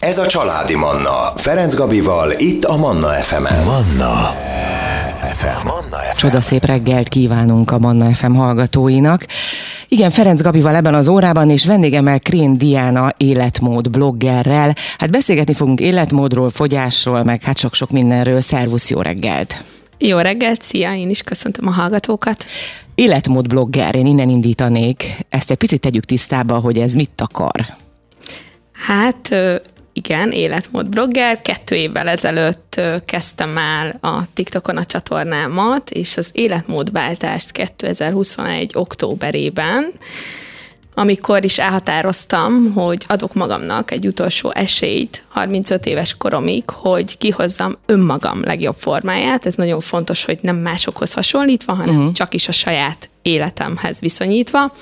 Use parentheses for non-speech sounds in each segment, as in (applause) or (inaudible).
Ez a Családi Manna. Ferenc Gabival, itt a Manna FM-en. Manna FM. Manna FM. Csodaszép reggelt kívánunk a Manna FM hallgatóinak. Igen, Ferenc Gabival ebben az órában, és vendégemmel Krén Diana életmód bloggerrel. Hát beszélgetni fogunk életmódról, fogyásról, meg hát sok-sok mindenről. Szervusz, jó reggelt! Jó reggelt, szia, én is köszöntöm a hallgatókat. Életmód blogger, én innen indítanék. Ezt egy picit tegyük tisztába, hogy ez mit akar. Hát igen, életmód blogger. Kettő évvel ezelőtt kezdtem el a TikTokon a csatornámat, és az életmódváltást 2021. októberében, amikor is elhatároztam, hogy adok magamnak egy utolsó esélyt 35 éves koromig, hogy kihozzam önmagam legjobb formáját. Ez nagyon fontos, hogy nem másokhoz hasonlítva, hanem uh-huh. csak is a saját életemhez viszonyítva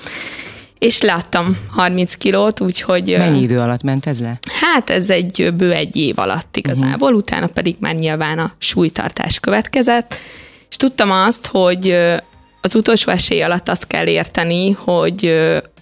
és leadtam 30 kilót, úgyhogy... Mennyi idő alatt ment ez le? Hát ez egy bő egy év alatt igazából, uh-huh. utána pedig már nyilván a súlytartás következett, és tudtam azt, hogy az utolsó esély alatt azt kell érteni, hogy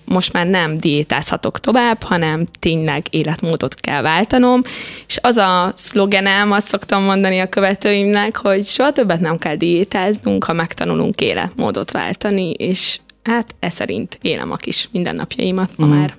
most már nem diétázhatok tovább, hanem tényleg életmódot kell váltanom, és az a szlogenem, azt szoktam mondani a követőimnek, hogy soha többet nem kell diétáznunk, ha megtanulunk életmódot váltani, és hát e szerint élem a kis mindennapjaimat ma mm. már.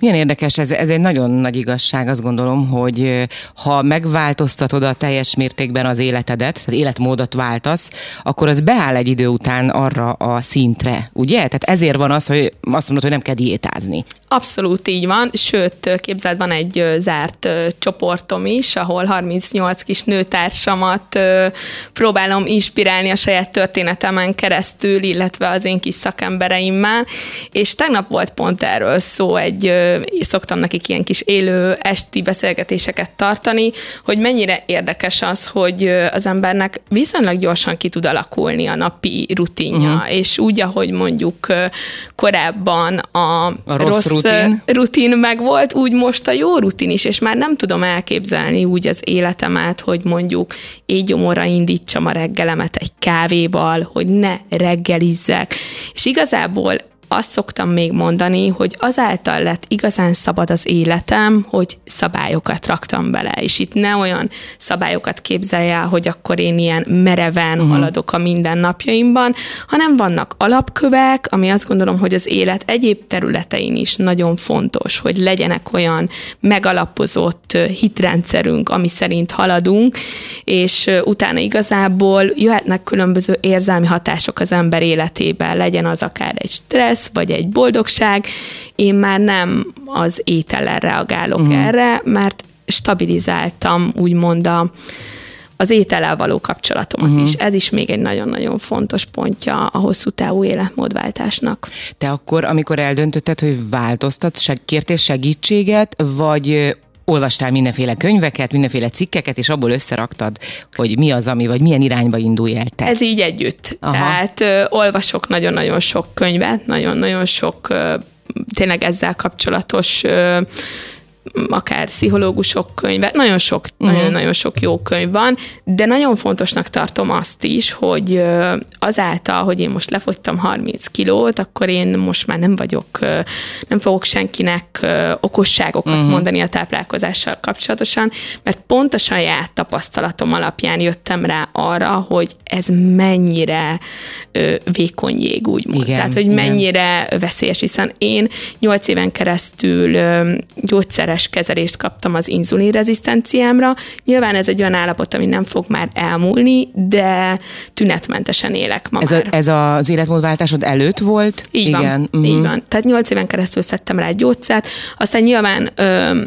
Milyen érdekes, ez, ez egy nagyon nagy igazság, azt gondolom, hogy ha megváltoztatod a teljes mértékben az életedet, tehát életmódot váltasz, akkor az beáll egy idő után arra a szintre, ugye? Tehát ezért van az, hogy azt mondod, hogy nem kell diétázni. Abszolút így van, sőt, képzeld, van egy zárt csoportom is, ahol 38 kis nőtársamat próbálom inspirálni a saját történetemen keresztül, illetve az én kis szakembereimmel, és tegnap volt pont erről szó egy egy, szoktam nekik ilyen kis élő esti beszélgetéseket tartani, hogy mennyire érdekes az, hogy az embernek viszonylag gyorsan ki tud alakulni a napi rutinja, uh-huh. és úgy, ahogy mondjuk korábban a, a rossz, rossz rutin. rutin meg volt, úgy most a jó rutin is, és már nem tudom elképzelni úgy az életemet, hogy mondjuk éjgyomorra indítsam a reggelemet egy kávéval, hogy ne reggelizzek. És igazából azt szoktam még mondani, hogy azáltal lett igazán szabad az életem, hogy szabályokat raktam bele, és itt ne olyan szabályokat képzelje el, hogy akkor én ilyen mereven uh-huh. haladok a mindennapjaimban, hanem vannak alapkövek, ami azt gondolom, hogy az élet egyéb területein is nagyon fontos, hogy legyenek olyan megalapozott hitrendszerünk, ami szerint haladunk, és utána igazából jöhetnek különböző érzelmi hatások az ember életében, legyen az akár egy stressz, stressz, vagy egy boldogság, én már nem az étellel reagálok uh-huh. erre, mert stabilizáltam úgymond a, az étellel való kapcsolatomat uh-huh. is. Ez is még egy nagyon-nagyon fontos pontja a hosszú távú életmódváltásnak. Te akkor, amikor eldöntötted, hogy változtat, seg- kértél segítséget, vagy olvastál mindenféle könyveket, mindenféle cikkeket, és abból összeraktad, hogy mi az, ami, vagy milyen irányba indulj el te. Ez így együtt. Aha. Tehát ö, olvasok nagyon-nagyon sok könyvet, nagyon-nagyon sok ö, tényleg ezzel kapcsolatos ö, akár pszichológusok könyve, nagyon sok, uh-huh. nagyon-nagyon sok jó könyv van, de nagyon fontosnak tartom azt is, hogy azáltal, hogy én most lefogytam 30 kilót, akkor én most már nem vagyok, nem fogok senkinek okosságokat uh-huh. mondani a táplálkozással kapcsolatosan, mert pont a saját tapasztalatom alapján jöttem rá arra, hogy ez mennyire vékony jég, úgymond. Igen, Tehát, hogy igen. mennyire veszélyes, hiszen én 8 éven keresztül gyógyszeres gyógyszeres kezelést kaptam az inzulinrezisztenciámra. Nyilván ez egy olyan állapot, ami nem fog már elmúlni, de tünetmentesen élek ma ez, már. A, ez az életmódváltásod előtt volt? Így Igen. van, uh-huh. így van. Tehát nyolc éven keresztül szedtem rá egy gyógyszert, aztán nyilván ö,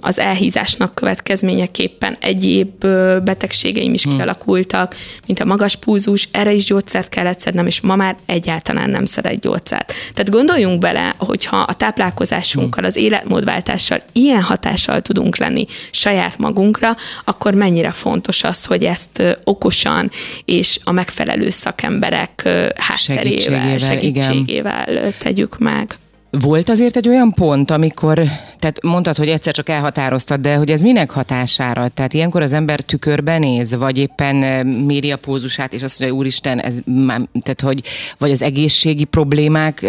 az elhízásnak következményeképpen egyéb betegségeim is hmm. kialakultak, mint a magas púzus, erre is gyógyszert kellett szednem, és ma már egyáltalán nem szeret gyógyszert. Tehát gondoljunk bele, hogyha a táplálkozásunkkal, hmm. az életmódváltással ilyen hatással tudunk lenni saját magunkra, akkor mennyire fontos az, hogy ezt okosan és a megfelelő szakemberek hátterével, segítségével, segítségével tegyük meg Volt azért egy olyan pont, amikor, tehát mondtad, hogy egyszer csak elhatároztad, de hogy ez minek hatására? Tehát ilyenkor az ember tükörben néz, vagy éppen méri a pózusát, és azt mondja, úristen, ez már, tehát hogy, vagy az egészségi problémák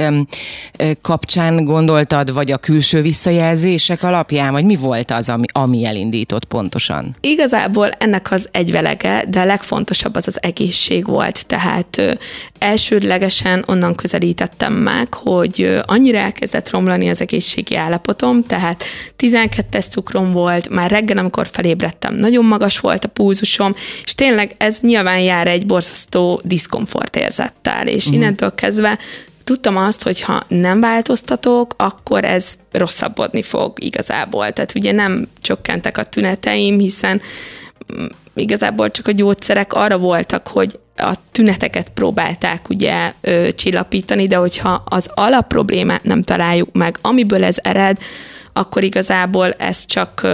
kapcsán gondoltad, vagy a külső visszajelzések alapján, vagy mi volt az, ami, ami elindított pontosan? Igazából ennek az egyvelege, de a legfontosabb az az egészség volt. Tehát elsődlegesen onnan közelítettem meg, hogy annyira elkezdett romlani az egészségi állapotom, tehát 12-es cukrom volt, már reggel, amikor felébredtem, nagyon magas volt a púzusom, és tényleg ez nyilván jár egy borzasztó diszkomfort érzettel, és mm. innentől kezdve tudtam azt, hogy ha nem változtatok, akkor ez rosszabbodni fog igazából. Tehát ugye nem csökkentek a tüneteim, hiszen mm, igazából csak a gyógyszerek arra voltak, hogy a tüneteket próbálták ugye ö, csillapítani, de hogyha az alapproblémát nem találjuk meg, amiből ez ered, akkor igazából ez csak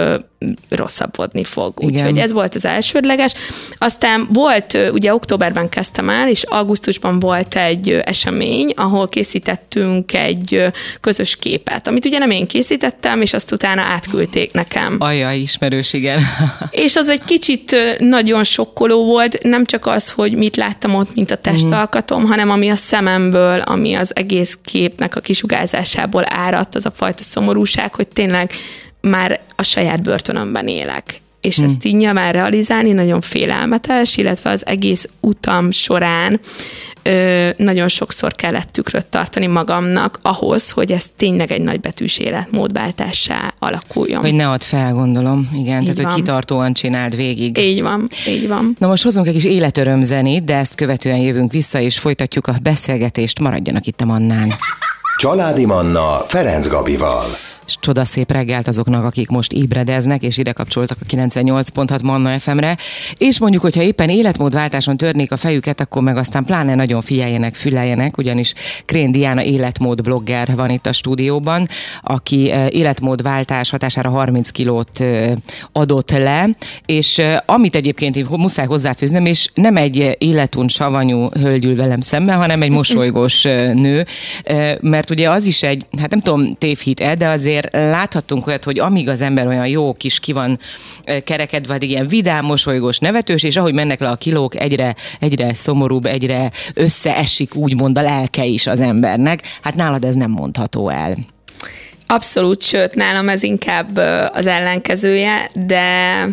rosszabbodni fog. Úgyhogy ez volt az elsődleges. Aztán volt, ugye októberben kezdtem el, és augusztusban volt egy esemény, ahol készítettünk egy közös képet, amit ugye nem én készítettem, és azt utána átküldték nekem. Ajaj, ismerős, igen. (laughs) és az egy kicsit nagyon sokkoló volt, nem csak az, hogy mit láttam ott, mint a testalkatom, mm. hanem ami a szememből, ami az egész képnek a kisugázásából áradt, az a fajta szomorúság, hogy tényleg már a saját börtönömben élek. És hmm. ezt így nyilván realizálni nagyon félelmetes, illetve az egész utam során ö, nagyon sokszor kellett tükröt tartani magamnak ahhoz, hogy ez tényleg egy nagybetűs életmódváltássá alakuljon. Hogy ne add fel, gondolom. Igen, így tehát van. hogy kitartóan csináld végig. Így van, így van. Na most hozunk egy kis életörömzenét, de ezt követően jövünk vissza, és folytatjuk a beszélgetést. Maradjanak itt a Mannán. Családi Manna Ferenc Gabival csodaszép reggelt azoknak, akik most ébredeznek, és ide kapcsoltak a 98.6 Manna FM-re, és mondjuk, hogyha éppen életmódváltáson törnék a fejüket, akkor meg aztán pláne nagyon figyeljenek, füleljenek, ugyanis Krén Diana életmód blogger van itt a stúdióban, aki életmódváltás hatására 30 kilót adott le, és amit egyébként én muszáj hozzáfűznöm, és nem egy életun savanyú hölgyül velem szemben, hanem egy mosolygós nő, mert ugye az is egy, hát nem tudom, tévhit-e, de azért azért láthattunk olyat, hogy amíg az ember olyan jó kis ki van kerekedve, vagy ilyen vidám, mosolygós, nevetős, és ahogy mennek le a kilók, egyre, egyre szomorúbb, egyre összeesik úgymond a lelke is az embernek. Hát nálad ez nem mondható el. Abszolút, sőt, nálam ez inkább az ellenkezője, de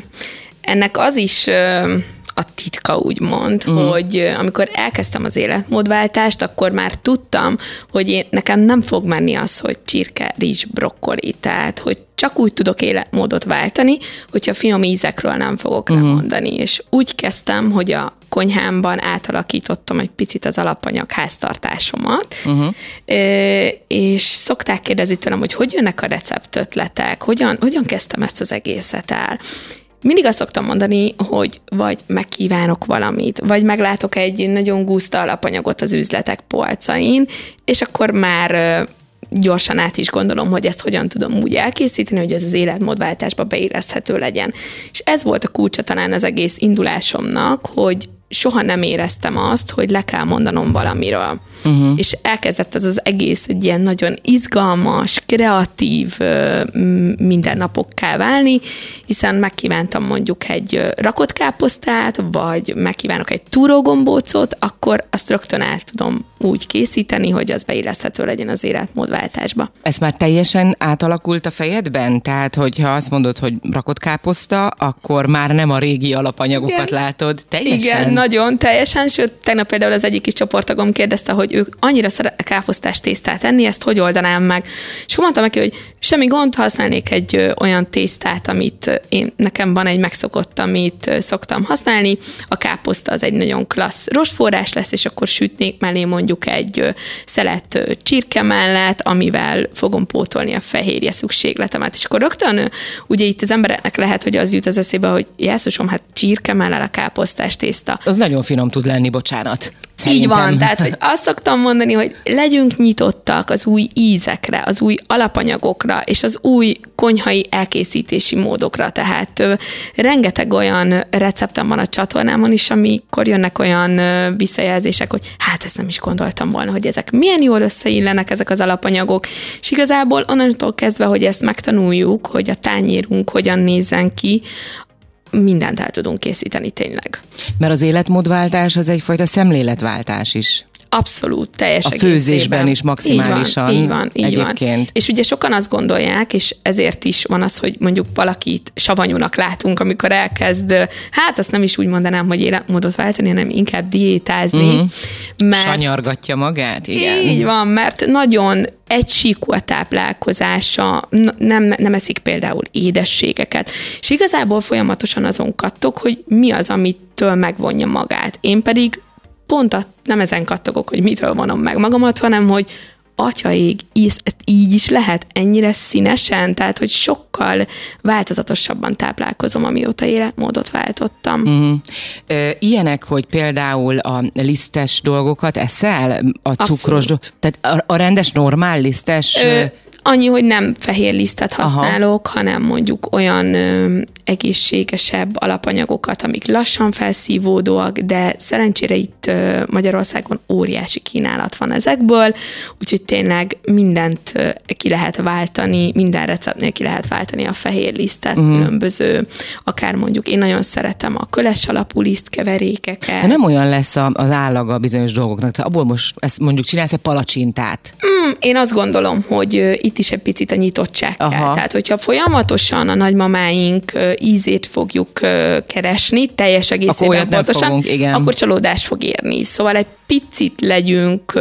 ennek az is a titka, úgymond, uh-huh. hogy amikor elkezdtem az életmódváltást, akkor már tudtam, hogy én, nekem nem fog menni az, hogy csirke, rizs, brokkoli, tehát hogy csak úgy tudok életmódot váltani, hogyha finom ízekről nem fogok uh-huh. lemondani. És úgy kezdtem, hogy a konyhámban átalakítottam egy picit az alapanyag háztartásomat, uh-huh. és szokták kérdezni tőlem, hogy hogy jönnek a receptötletek, hogyan, hogyan kezdtem ezt az egészet el mindig azt szoktam mondani, hogy vagy megkívánok valamit, vagy meglátok egy nagyon guszta alapanyagot az üzletek polcain, és akkor már gyorsan át is gondolom, hogy ezt hogyan tudom úgy elkészíteni, hogy ez az életmódváltásba beilleszthető legyen. És ez volt a kulcsa talán az egész indulásomnak, hogy soha nem éreztem azt, hogy le kell mondanom valamiről. Uh-huh. És elkezdett ez az egész egy ilyen nagyon izgalmas, kreatív mindennapokká válni, hiszen megkívántam mondjuk egy rakott káposztát, vagy megkívánok egy túrógombócot, akkor azt rögtön el tudom úgy készíteni, hogy az beilleszthető legyen az életmódváltásba. Ez már teljesen átalakult a fejedben? Tehát, hogyha azt mondod, hogy rakott káposzta, akkor már nem a régi alapanyagokat Igen. látod? Teljesen? Igen, nagyon teljesen, sőt, tegnap például az egyik kis csoportagom kérdezte, hogy ők annyira szeretnek káposztás tésztát enni, ezt hogy oldanám meg. És akkor mondtam neki, hogy semmi gond, használnék egy olyan tésztát, amit én, nekem van egy megszokott, amit szoktam használni. A káposzta az egy nagyon klassz rostforrás lesz, és akkor sütnék mellé mondjuk egy ö, szelet csirke mellett, amivel fogom pótolni a fehérje szükségletemet. És akkor rögtön ugye itt az embereknek lehet, hogy az jut az eszébe, hogy Jesszusom, hát csirke mellett a káposztás tészta. Az nagyon finom tud lenni, bocsánat. Szerintem. Így van, tehát hogy azt szoktam mondani, hogy legyünk nyitottak az új ízekre, az új alapanyagokra, és az új konyhai elkészítési módokra. Tehát ö, rengeteg olyan receptem van a csatornámon is, amikor jönnek olyan ö, visszajelzések, hogy hát ezt nem is gondoltam volna, hogy ezek milyen jól összeillenek ezek az alapanyagok, és igazából onnantól kezdve, hogy ezt megtanuljuk, hogy a tányérunk hogyan nézzen ki, mindent el tudunk készíteni tényleg. Mert az életmódváltás az egyfajta szemléletváltás is. Abszolút, teljes A főzésben is maximálisan. Így van, így van, így van. És ugye sokan azt gondolják, és ezért is van az, hogy mondjuk valakit savanyúnak látunk, amikor elkezd, hát azt nem is úgy mondanám, hogy életmódot váltani, hanem inkább diétázni. Mm. Mert, Sanyargatja magát, igen. Így van, mert nagyon egysíkú a táplálkozása, nem, nem eszik például édességeket, és igazából folyamatosan azon kattok, hogy mi az, amitől megvonja magát. Én pedig pont a, nem ezen kattogok, hogy mitől vonom meg magamat, hanem hogy atyaig, ezt így is lehet ennyire színesen, tehát hogy sokkal változatosabban táplálkozom, amióta életmódot váltottam. Uh-huh. Ilyenek, hogy például a lisztes dolgokat eszel, a cukros, Abszolút. tehát a, a rendes, normál lisztes... Ö, Annyi, hogy nem fehér lisztet használok, Aha. hanem mondjuk olyan ö, egészségesebb alapanyagokat, amik lassan felszívódóak, de szerencsére itt ö, Magyarországon óriási kínálat van ezekből, úgyhogy tényleg mindent ö, ki lehet váltani, minden receptnél ki lehet váltani a fehér lisztet, uh-huh. különböző, akár mondjuk én nagyon szeretem a köles alapú lisztkeverékeket. De nem olyan lesz az állaga bizonyos dolgoknak, tehát abból most ezt mondjuk csinálsz egy palacsintát? Mm, én azt gondolom, hogy itt is egy picit a nyitottság Aha. kell. Tehát, hogyha folyamatosan a nagymamáink ízét fogjuk keresni, teljes egészében pontosan, fogunk, igen. akkor csalódás fog érni. Szóval egy picit legyünk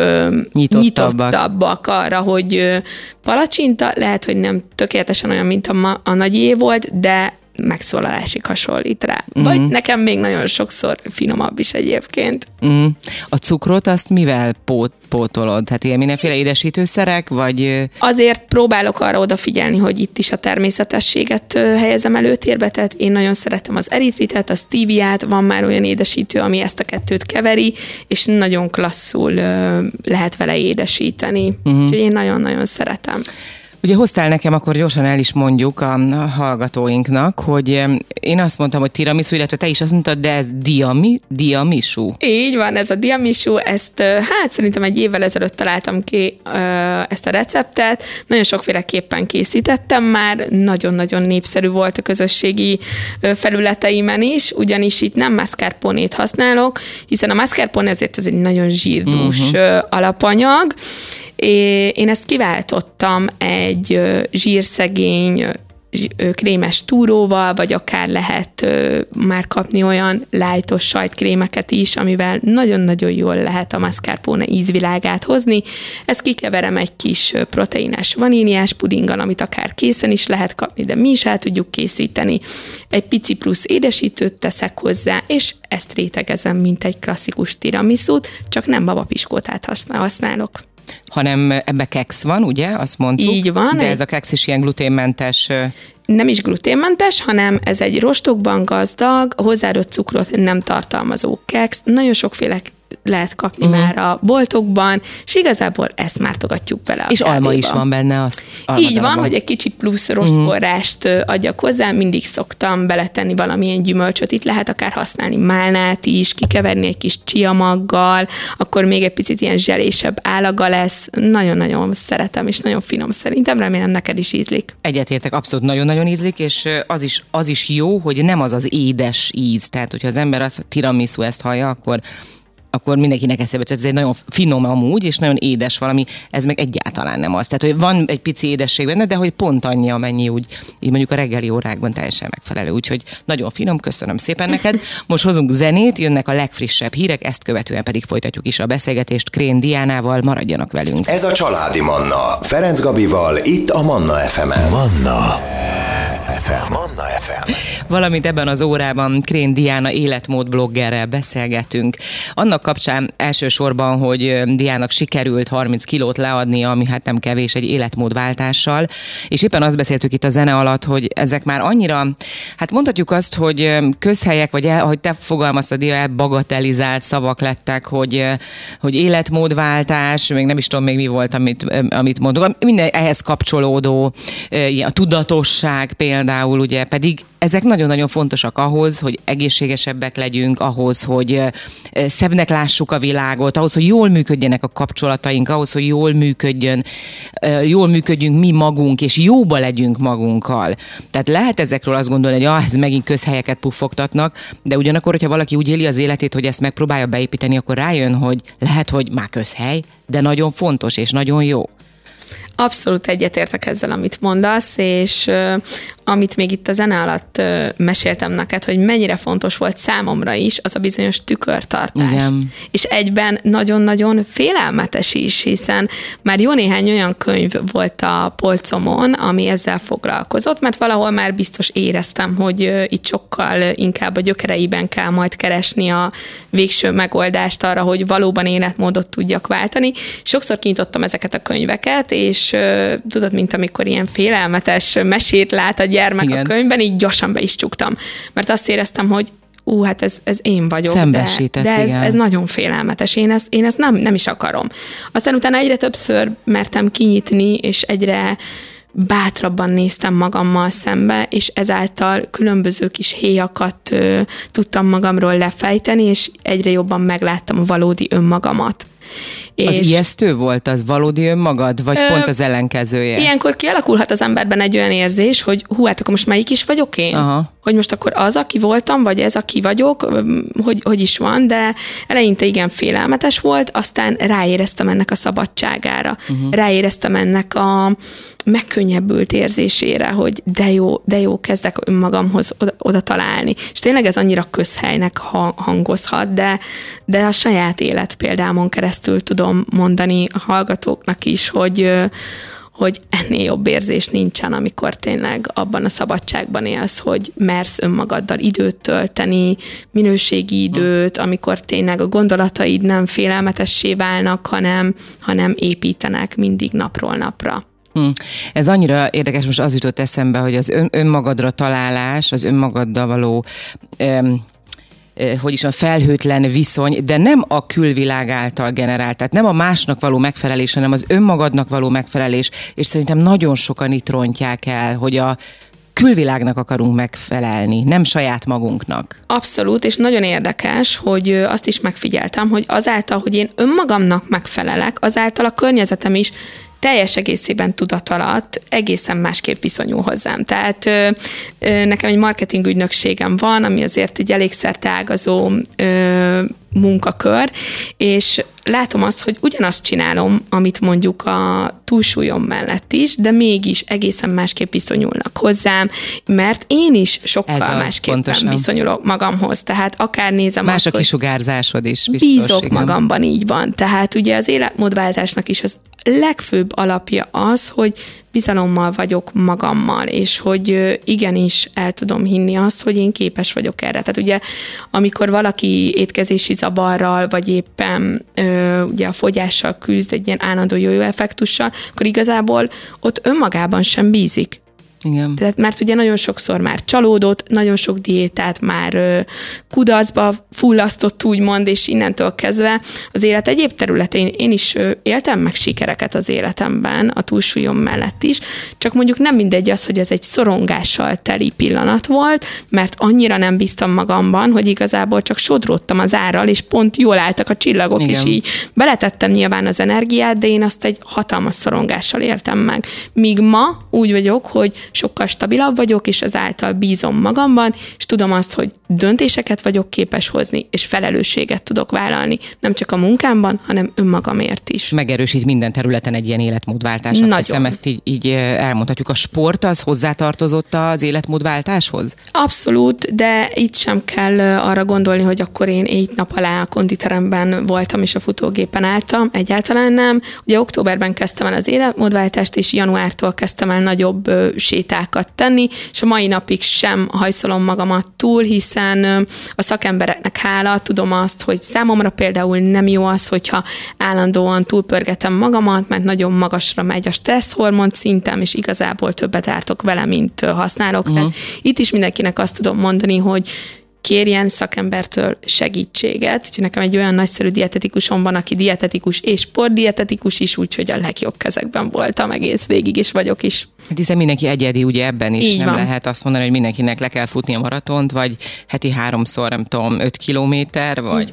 nyitottabbak, nyitottabbak arra, hogy palacsinta lehet, hogy nem tökéletesen olyan, mint a, ma, a nagyé volt, de megszólalásig hasonlít rá. Mm-hmm. Vagy nekem még nagyon sokszor finomabb is egyébként. Mm. A cukrot azt mivel pót, pótolod? Tehát ilyen mindenféle édesítőszerek, vagy... Azért próbálok arra odafigyelni, hogy itt is a természetességet helyezem előtérbe, tehát én nagyon szeretem az eritritet, a stíviát, van már olyan édesítő, ami ezt a kettőt keveri, és nagyon klasszul lehet vele édesíteni. Mm-hmm. Úgyhogy én nagyon-nagyon szeretem. Ugye hoztál nekem, akkor gyorsan el is mondjuk a hallgatóinknak, hogy én azt mondtam, hogy tiramisu, illetve te is azt mondtad, de ez diami, diamisu. Így van, ez a diamisu, ezt hát szerintem egy évvel ezelőtt találtam ki ezt a receptet, nagyon sokféleképpen készítettem már, nagyon-nagyon népszerű volt a közösségi felületeimen is, ugyanis itt nem mascarpone használok, hiszen a mascarpone ezért ez egy nagyon zsírdús uh-huh. alapanyag, én ezt kiváltottam egy zsírszegény krémes túróval, vagy akár lehet már kapni olyan lájtos sajtkrémeket is, amivel nagyon-nagyon jól lehet a mascarpone ízvilágát hozni. Ezt kikeverem egy kis proteines vaníliás pudinggal, amit akár készen is lehet kapni, de mi is el tudjuk készíteni. Egy pici plusz édesítőt teszek hozzá, és ezt rétegezem, mint egy klasszikus tiramisút, csak nem babapiskótát használok hanem ebbe keksz van, ugye? Azt mondtuk. Így van. De ez a keksz is ilyen gluténmentes nem is gluténmentes, hanem ez egy rostokban gazdag, hozzáadott cukrot nem tartalmazó keksz. Nagyon sokféle lehet kapni uh-huh. már a boltokban, és igazából ezt mártogatjuk bele a És kávéba. alma is van benne. Az Így van, hogy egy kicsi plusz rostforrást uh-huh. adjak hozzá, mindig szoktam beletenni valamilyen gyümölcsöt. Itt lehet akár használni málnát is, kikeverni egy kis csiamaggal, akkor még egy picit ilyen zselésebb állaga lesz. Nagyon-nagyon szeretem, és nagyon finom szerintem. Remélem neked is ízlik. Egyetértek, abszolút nagyon-nagyon ízlik, és az is, az is jó, hogy nem az az édes íz. Tehát, hogyha az ember azt tiramisu ezt hallja, akkor akkor mindenkinek eszébe hogy ez egy nagyon finom amúgy, és nagyon édes valami, ez meg egyáltalán nem az. Tehát, hogy van egy pici édesség benne, de hogy pont annyi, amennyi úgy, így mondjuk a reggeli órákban teljesen megfelelő. Úgyhogy nagyon finom, köszönöm szépen neked. Most hozunk zenét, jönnek a legfrissebb hírek, ezt követően pedig folytatjuk is a beszélgetést Krén Diánával, maradjanak velünk. Ez a Családi Manna, Ferenc Gabival, itt a Manna FM-en. Manna FM. Manna FM. Valamint ebben az órában Krén Diana életmód bloggerrel beszélgetünk. Annak annak kapcsán elsősorban, hogy Diának sikerült 30 kilót leadni, ami hát nem kevés egy életmódváltással, és éppen azt beszéltük itt a zene alatt, hogy ezek már annyira, hát mondhatjuk azt, hogy közhelyek, vagy el, ahogy te fogalmaztad, bagatelizált szavak lettek, hogy, hogy életmódváltás, még nem is tudom még mi volt, amit, amit mondok, minden ehhez kapcsolódó, a tudatosság például, ugye pedig ezek nagyon-nagyon fontosak ahhoz, hogy egészségesebbek legyünk, ahhoz, hogy szebbnek lássuk a világot, ahhoz, hogy jól működjenek a kapcsolataink, ahhoz, hogy jól működjön, jól működjünk mi magunk, és jóba legyünk magunkkal. Tehát lehet ezekről azt gondolni, hogy ah, ez megint közhelyeket puffogtatnak, de ugyanakkor, hogyha valaki úgy éli az életét, hogy ezt megpróbálja beépíteni, akkor rájön, hogy lehet, hogy már közhely, de nagyon fontos és nagyon jó. Abszolút egyetértek ezzel, amit mondasz, és amit még itt a zene alatt meséltem neked, hogy mennyire fontos volt számomra is, az a bizonyos tükörtartás. Igen. És egyben nagyon-nagyon félelmetes is, hiszen már jó néhány olyan könyv volt a polcomon, ami ezzel foglalkozott, mert valahol már biztos éreztem, hogy itt sokkal inkább a gyökereiben kell majd keresni a végső megoldást arra, hogy valóban életmódot tudjak váltani. Sokszor kinyitottam ezeket a könyveket, és tudod, mint amikor ilyen félelmetes mesét lát a gyermek Igen. a könyvben, így gyorsan be is csuktam. Mert azt éreztem, hogy ú, hát ez, ez én vagyok, de, de ez, ez nagyon félelmetes, én ezt, én ezt nem, nem is akarom. Aztán utána egyre többször mertem kinyitni, és egyre bátrabban néztem magammal szembe, és ezáltal különböző kis héjakat ö, tudtam magamról lefejteni, és egyre jobban megláttam a valódi önmagamat. Az és ijesztő volt az valódi önmagad, vagy ö, pont az ellenkezője? Ilyenkor kialakulhat az emberben egy olyan érzés, hogy hú, hát akkor most melyik is vagyok én? Aha. Hogy most akkor az, aki voltam, vagy ez, aki vagyok, hogy, hogy is van, de eleinte igen félelmetes volt, aztán ráéreztem ennek a szabadságára. Uh-huh. Ráéreztem ennek a megkönnyebbült érzésére, hogy de jó, de jó, kezdek önmagamhoz oda, oda találni. És tényleg ez annyira közhelynek hangozhat, de, de a saját élet példámon keresztül tudom tudom mondani a hallgatóknak is, hogy hogy ennél jobb érzés nincsen, amikor tényleg abban a szabadságban élsz, hogy mersz önmagaddal időt tölteni, minőségi időt, amikor tényleg a gondolataid nem félelmetessé válnak, hanem, hanem építenek mindig napról napra. Hm. Ez annyira érdekes, most az jutott eszembe, hogy az ön, önmagadra találás, az önmagaddal való um, hogy is a felhőtlen viszony, de nem a külvilág által generált, tehát nem a másnak való megfelelés, hanem az önmagadnak való megfelelés, és szerintem nagyon sokan itt rontják el, hogy a külvilágnak akarunk megfelelni, nem saját magunknak. Abszolút, és nagyon érdekes, hogy azt is megfigyeltem, hogy azáltal, hogy én önmagamnak megfelelek, azáltal a környezetem is teljes egészében tudat alatt egészen másképp viszonyul hozzám. Tehát ö, ö, nekem egy marketing ügynökségem van, ami azért egy elég ágazó ö, munkakör, és látom azt, hogy ugyanazt csinálom, amit mondjuk a túlsúlyom mellett is, de mégis egészen másképp viszonyulnak hozzám, mert én is sokkal az, másképpen pontosan. viszonyulok magamhoz. Tehát akár nézem Más azt, a kisugárzásod is. Biztos, bízok igen. magamban, így van. Tehát ugye az életmódváltásnak is az legfőbb alapja az, hogy bizalommal vagyok magammal, és hogy igenis el tudom hinni azt, hogy én képes vagyok erre. Tehát ugye, amikor valaki étkezési zavarral, vagy éppen ugye a fogyással küzd egy ilyen állandó jó effektussal, akkor igazából ott önmagában sem bízik. Igen. Tehát, mert ugye nagyon sokszor már csalódott, nagyon sok diétát már kudarcba fullasztott, úgymond, és innentől kezdve az élet egyéb területén én is éltem meg sikereket az életemben, a túlsúlyom mellett is, csak mondjuk nem mindegy az, hogy ez egy szorongással teli pillanat volt, mert annyira nem bíztam magamban, hogy igazából csak sodródtam az árral, és pont jól álltak a csillagok, Igen. és így beletettem nyilván az energiát, de én azt egy hatalmas szorongással éltem meg. Míg ma úgy vagyok, hogy sokkal stabilabb vagyok, és ezáltal bízom magamban, és tudom azt, hogy döntéseket vagyok képes hozni, és felelősséget tudok vállalni, nem csak a munkámban, hanem önmagamért is. Megerősít minden területen egy ilyen életmódváltás. Azt Nagyon. hiszem, ezt így, így elmondhatjuk. A sport az hozzátartozott az életmódváltáshoz? Abszolút, de itt sem kell arra gondolni, hogy akkor én egy nap alá a konditeremben voltam, és a futógépen álltam. Egyáltalán nem. Ugye októberben kezdtem el az életmódváltást, és januártól kezdtem el nagyobb sétákat tenni, és a mai napig sem hajszolom magamat túl, hiszen a szakembereknek hála, tudom azt, hogy számomra például nem jó az, hogyha állandóan túlpörgetem magamat, mert nagyon magasra megy a stresszhormon szintem, és igazából többet ártok vele, mint használok. Uh-huh. Tehát itt is mindenkinek azt tudom mondani, hogy kérjen szakembertől segítséget. Úgyhogy nekem egy olyan nagyszerű dietetikusom van, aki dietetikus és sportdietetikus is, úgyhogy a legjobb kezekben voltam egész végig, is vagyok is. Hát hiszen mindenki egyedi, ugye ebben is Így nem van. lehet azt mondani, hogy mindenkinek le kell futni a maratont, vagy heti háromszor, nem tudom, öt kilométer, vagy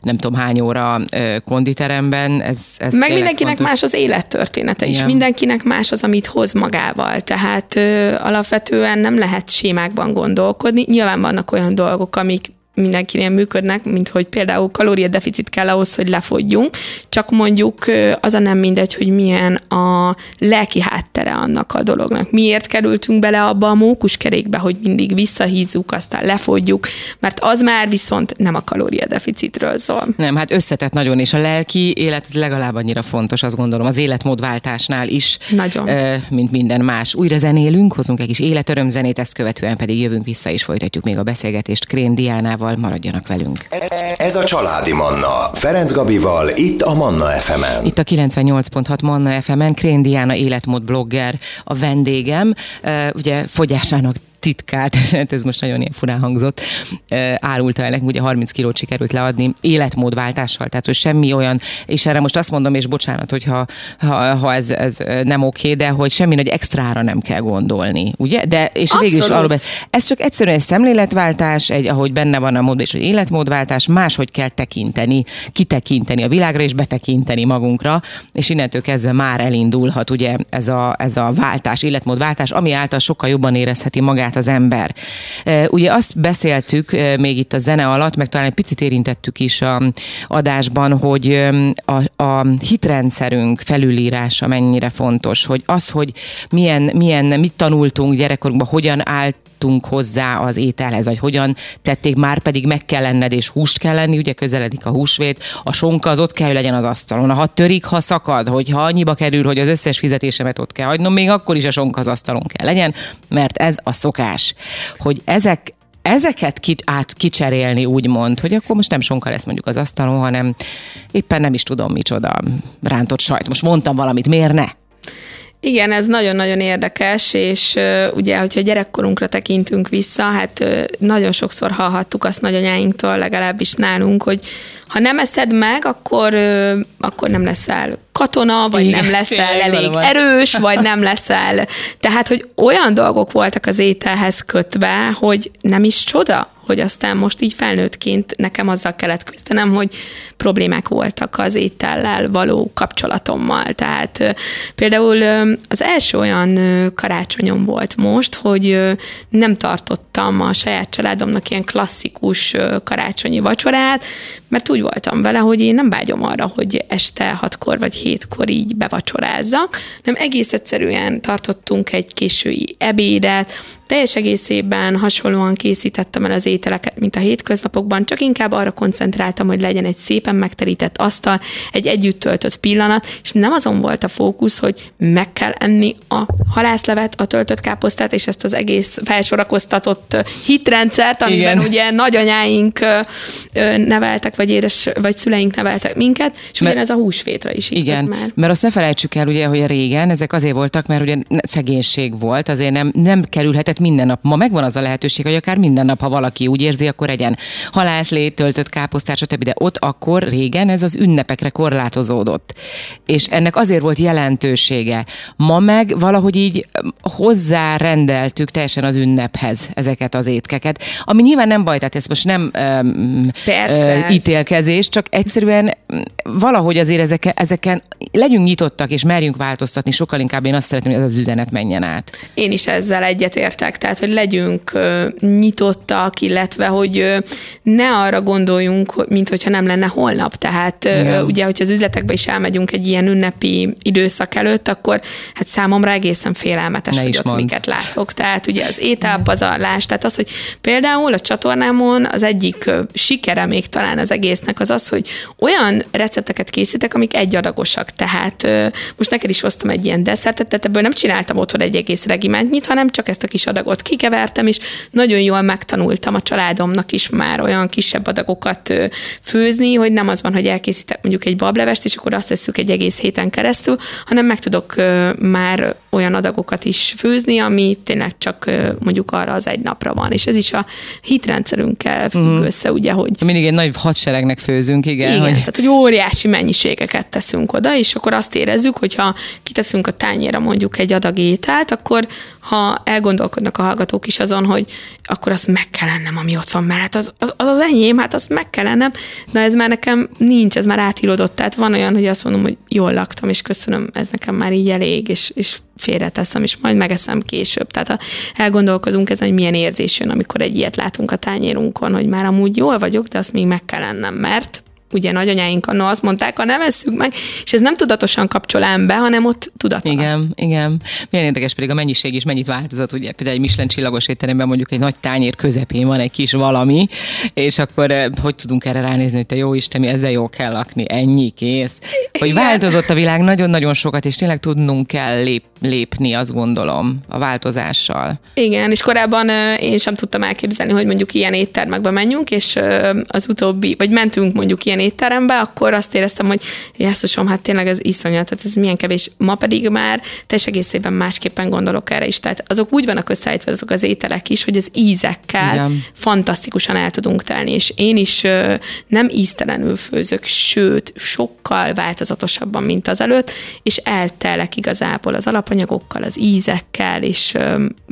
nem tudom hány óra konditeremben. Ez, ez Meg mindenkinek fontos. más az élettörténete is. Igen. Mindenkinek más az, amit hoz magával. Tehát ö, alapvetően nem lehet sémákban gondolkodni. Nyilván vannak olyan dolgok, amik mindenkinél működnek, mint hogy például kalóriadeficit kell ahhoz, hogy lefogyjunk, csak mondjuk az a nem mindegy, hogy milyen a lelki háttere annak a dolognak. Miért kerültünk bele abba a mókuskerékbe, hogy mindig visszahízzuk, aztán lefogyjuk, mert az már viszont nem a kalóriadeficitről szól. Nem, hát összetett nagyon, és a lelki élet legalább annyira fontos, azt gondolom, az életmódváltásnál is, nagyon. mint minden más. Újra zenélünk, hozunk egy kis életörömzenét, ezt követően pedig jövünk vissza, és folytatjuk még a beszélgetést Krén Diánával, Gáborral maradjanak velünk. Ez a Családi Manna. Ferenc Gabival, itt a Manna FM-en. Itt a 98.6 Manna FM-en Krén Diana életmód blogger a vendégem. Ugye fogyásának titkát, (laughs) ez most nagyon ilyen furán hangzott, árulta el nekünk, ugye 30 kilót sikerült leadni életmódváltással, tehát hogy semmi olyan, és erre most azt mondom, és bocsánat, hogyha ha, ha ez, ez nem oké, de hogy semmi nagy extrára nem kell gondolni, ugye? De, és Abszolút. végül is arról ez csak egyszerűen egy szemléletváltás, egy, ahogy benne van a mód és egy életmódváltás, máshogy kell tekinteni, kitekinteni a világra, és betekinteni magunkra, és innentől kezdve már elindulhat ugye ez a, ez a váltás, életmódváltás, ami által sokkal jobban érezheti magát magát az ember. Ugye azt beszéltük még itt a zene alatt, meg talán egy picit érintettük is a adásban, hogy a, a hitrendszerünk felülírása mennyire fontos, hogy az, hogy milyen, milyen mit tanultunk gyerekkorunkban, hogyan állt hozzá az ételhez, vagy hogyan tették, már pedig meg kell lenned, és húst kell lenni, ugye közeledik a húsvét, a sonka az ott kell, hogy legyen az asztalon. Ha törik, ha szakad, hogyha annyiba kerül, hogy az összes fizetésemet ott kell hagynom, még akkor is a sonka az asztalon kell legyen, mert ez a szokás. Hogy ezek, ezeket ki, át kicserélni, úgymond, hogy akkor most nem sonka lesz mondjuk az asztalon, hanem éppen nem is tudom micsoda rántott sajt. Most mondtam valamit, miért ne? Igen, ez nagyon-nagyon érdekes, és ugye, hogyha gyerekkorunkra tekintünk vissza, hát nagyon sokszor hallhattuk azt nagyanyáinktól, legalábbis nálunk, hogy ha nem eszed meg, akkor, akkor nem leszel katona, vagy Igen, nem leszel elég valóban. erős, vagy nem leszel. Tehát, hogy olyan dolgok voltak az ételhez kötve, hogy nem is csoda, hogy aztán most így felnőttként nekem azzal kellett küzdenem, hogy problémák voltak az étellel való kapcsolatommal. Tehát például az első olyan karácsonyom volt most, hogy nem tartottam a saját családomnak ilyen klasszikus karácsonyi vacsorát, mert úgy voltam vele, hogy én nem vágyom arra, hogy este hatkor vagy hétkor így bevacsorázzak, nem egész egyszerűen tartottunk egy késői ebédet, teljes egészében hasonlóan készítettem el az ételeket, mint a hétköznapokban, csak inkább arra koncentráltam, hogy legyen egy szépen megterített asztal, egy együtt töltött pillanat, és nem azon volt a fókusz, hogy meg kell enni a halászlevet, a töltött káposztát, és ezt az egész felsorakoztatott hitrendszert, amiben Igen. ugye nagyanyáink neveltek, vagy édes, vagy szüleink neveltek minket, és mert, ugyanez a húsvétra is Igen, már. mert azt ne felejtsük el ugye, hogy régen ezek azért voltak, mert ugye szegénység volt, azért nem, nem kerülhetett minden nap. Ma megvan az a lehetőség, hogy akár minden nap, ha valaki úgy érzi, akkor egyen halászlét, töltött káposztát, stb. De ott akkor régen ez az ünnepekre korlátozódott. És ennek azért volt jelentősége. Ma meg valahogy így hozzárendeltük teljesen az ünnephez ezeket az étkeket, ami nyilván nem baj, tehát ez most nem um, Persze. Uh, ítélkezés, csak egyszerűen valahogy azért ezeken, ezeken legyünk nyitottak, és merjünk változtatni, sokkal inkább én azt szeretném, hogy ez az üzenet menjen át. Én is ezzel egyetértek, tehát hogy legyünk uh, nyitottak, illetve hogy uh, ne arra gondoljunk, mint hogyha nem lenne holnap. Tehát uh, ugye, hogyha az üzletekbe is elmegyünk egy ilyen ünnepi időszak előtt, akkor hát számomra egészen félelmetes, ne hogy ott mond. miket látok. Tehát ugye az ételpazarlás, más. Tehát az, hogy például a csatornámon az egyik sikere még talán az egésznek az az, hogy olyan recepteket készítek, amik egy adagosak. Tehát most neked is hoztam egy ilyen desszertet, tehát ebből nem csináltam otthon egy egész regimentnyit, hanem csak ezt a kis adagot kikevertem, és nagyon jól megtanultam a családomnak is már olyan kisebb adagokat főzni, hogy nem az van, hogy elkészítek mondjuk egy bablevest, és akkor azt tesszük egy egész héten keresztül, hanem meg tudok már olyan adagokat is főzni, ami tényleg csak mondjuk arra az egy napra van. És ez is a hitrendszerünkkel függ mm. össze, ugye, hogy... Mindig egy nagy hadseregnek főzünk, igen. Igen, hogy... tehát hogy óriási mennyiségeket teszünk oda, és akkor azt érezzük, hogyha kiteszünk a tányéra mondjuk egy adag ételt, akkor ha elgondolkodnak a hallgatók is azon, hogy akkor azt meg kell ennem, ami ott van mellett, az az, az, az enyém, hát azt meg kell ennem, de ez már nekem nincs, ez már átírodott, tehát van olyan, hogy azt mondom, hogy jól laktam, és köszönöm, ez nekem már így elég, és, és félreteszem, és majd megeszem később. Tehát ha elgondolkozunk ezen, hogy milyen érzés jön, amikor egy ilyet látunk a tányérunkon, hogy már amúgy jól vagyok, de azt még meg kell ennem, mert ugye nagyanyáink annó azt mondták, ha nem esszük meg, és ez nem tudatosan kapcsol be, hanem ott tudatlan. Igen, igen. Milyen érdekes pedig a mennyiség is mennyit változott, ugye például egy Michelin csillagos étteremben mondjuk egy nagy tányér közepén van egy kis valami, és akkor eh, hogy tudunk erre ránézni, hogy te jó Isten, mi ezzel jó kell lakni, ennyi, kész. Hogy igen. változott a világ nagyon-nagyon sokat, és tényleg tudnunk kell lép, lépni, azt gondolom, a változással. Igen, és korábban eh, én sem tudtam elképzelni, hogy mondjuk ilyen éttermekbe menjünk, és eh, az utóbbi, vagy mentünk mondjuk ilyen étterembe, akkor azt éreztem, hogy jesszusom, hát tényleg ez iszonyat, tehát ez milyen kevés. Ma pedig már teljes egészében másképpen gondolok erre is. Tehát azok úgy vannak összeállítva azok az ételek is, hogy az ízekkel Igen. fantasztikusan el tudunk telni, és én is nem íztelenül főzök, sőt, sokkal változatosabban, mint az előtt, és eltelek igazából az alapanyagokkal, az ízekkel, és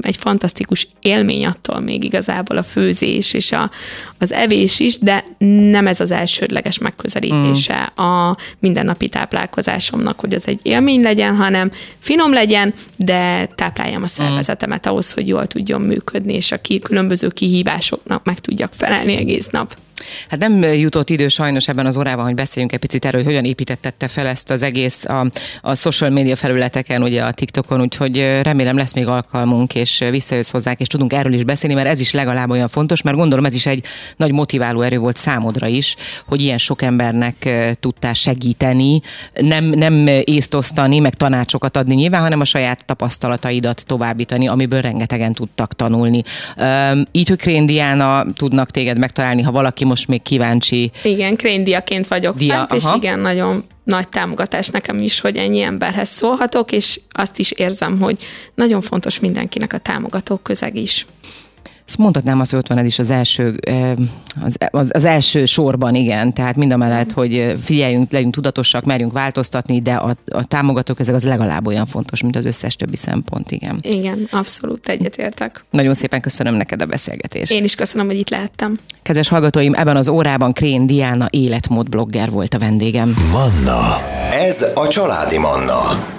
egy fantasztikus élmény attól még igazából a főzés és a, az evés is, de nem ez az elsődleges megközelítése mm. a mindennapi táplálkozásomnak, hogy az egy élmény legyen, hanem finom legyen, de tápláljam a szervezetemet ahhoz, hogy jól tudjon működni, és a különböző kihívásoknak meg tudjak felelni egész nap. Hát nem jutott idő sajnos ebben az órában, hogy beszéljünk egy picit erről, hogy hogyan építettette fel ezt az egész a, a social media felületeken, ugye a TikTokon, úgyhogy remélem lesz még alkalmunk, és visszajössz hozzák, és tudunk erről is beszélni, mert ez is legalább olyan fontos, mert gondolom ez is egy nagy motiváló erő volt számodra is, hogy ilyen sok embernek tudtál segíteni, nem, nem észt osztani, meg tanácsokat adni nyilván, hanem a saját tapasztalataidat továbbítani, amiből rengetegen tudtak tanulni. Így, hogy Krén Diana tudnak téged megtalálni, ha valaki most még kíváncsi. Igen, kréndiaként vagyok Dia, fent, és igen, nagyon nagy támogatás nekem is, hogy ennyi emberhez szólhatok, és azt is érzem, hogy nagyon fontos mindenkinek a támogató közeg is. Ezt mondhatnám azt, hogy ott van ez is az első, az, az, az első sorban, igen. Tehát mind a mellett, hogy figyeljünk, legyünk tudatosak, merjünk változtatni, de a, a támogatók ezek az legalább olyan fontos, mint az összes többi szempont, igen. Igen, abszolút egyetértek. Nagyon szépen köszönöm neked a beszélgetést. Én is köszönöm, hogy itt lehettem. Kedves hallgatóim, ebben az órában Krén Diana életmód blogger volt a vendégem. Manna. Ez a családi Manna.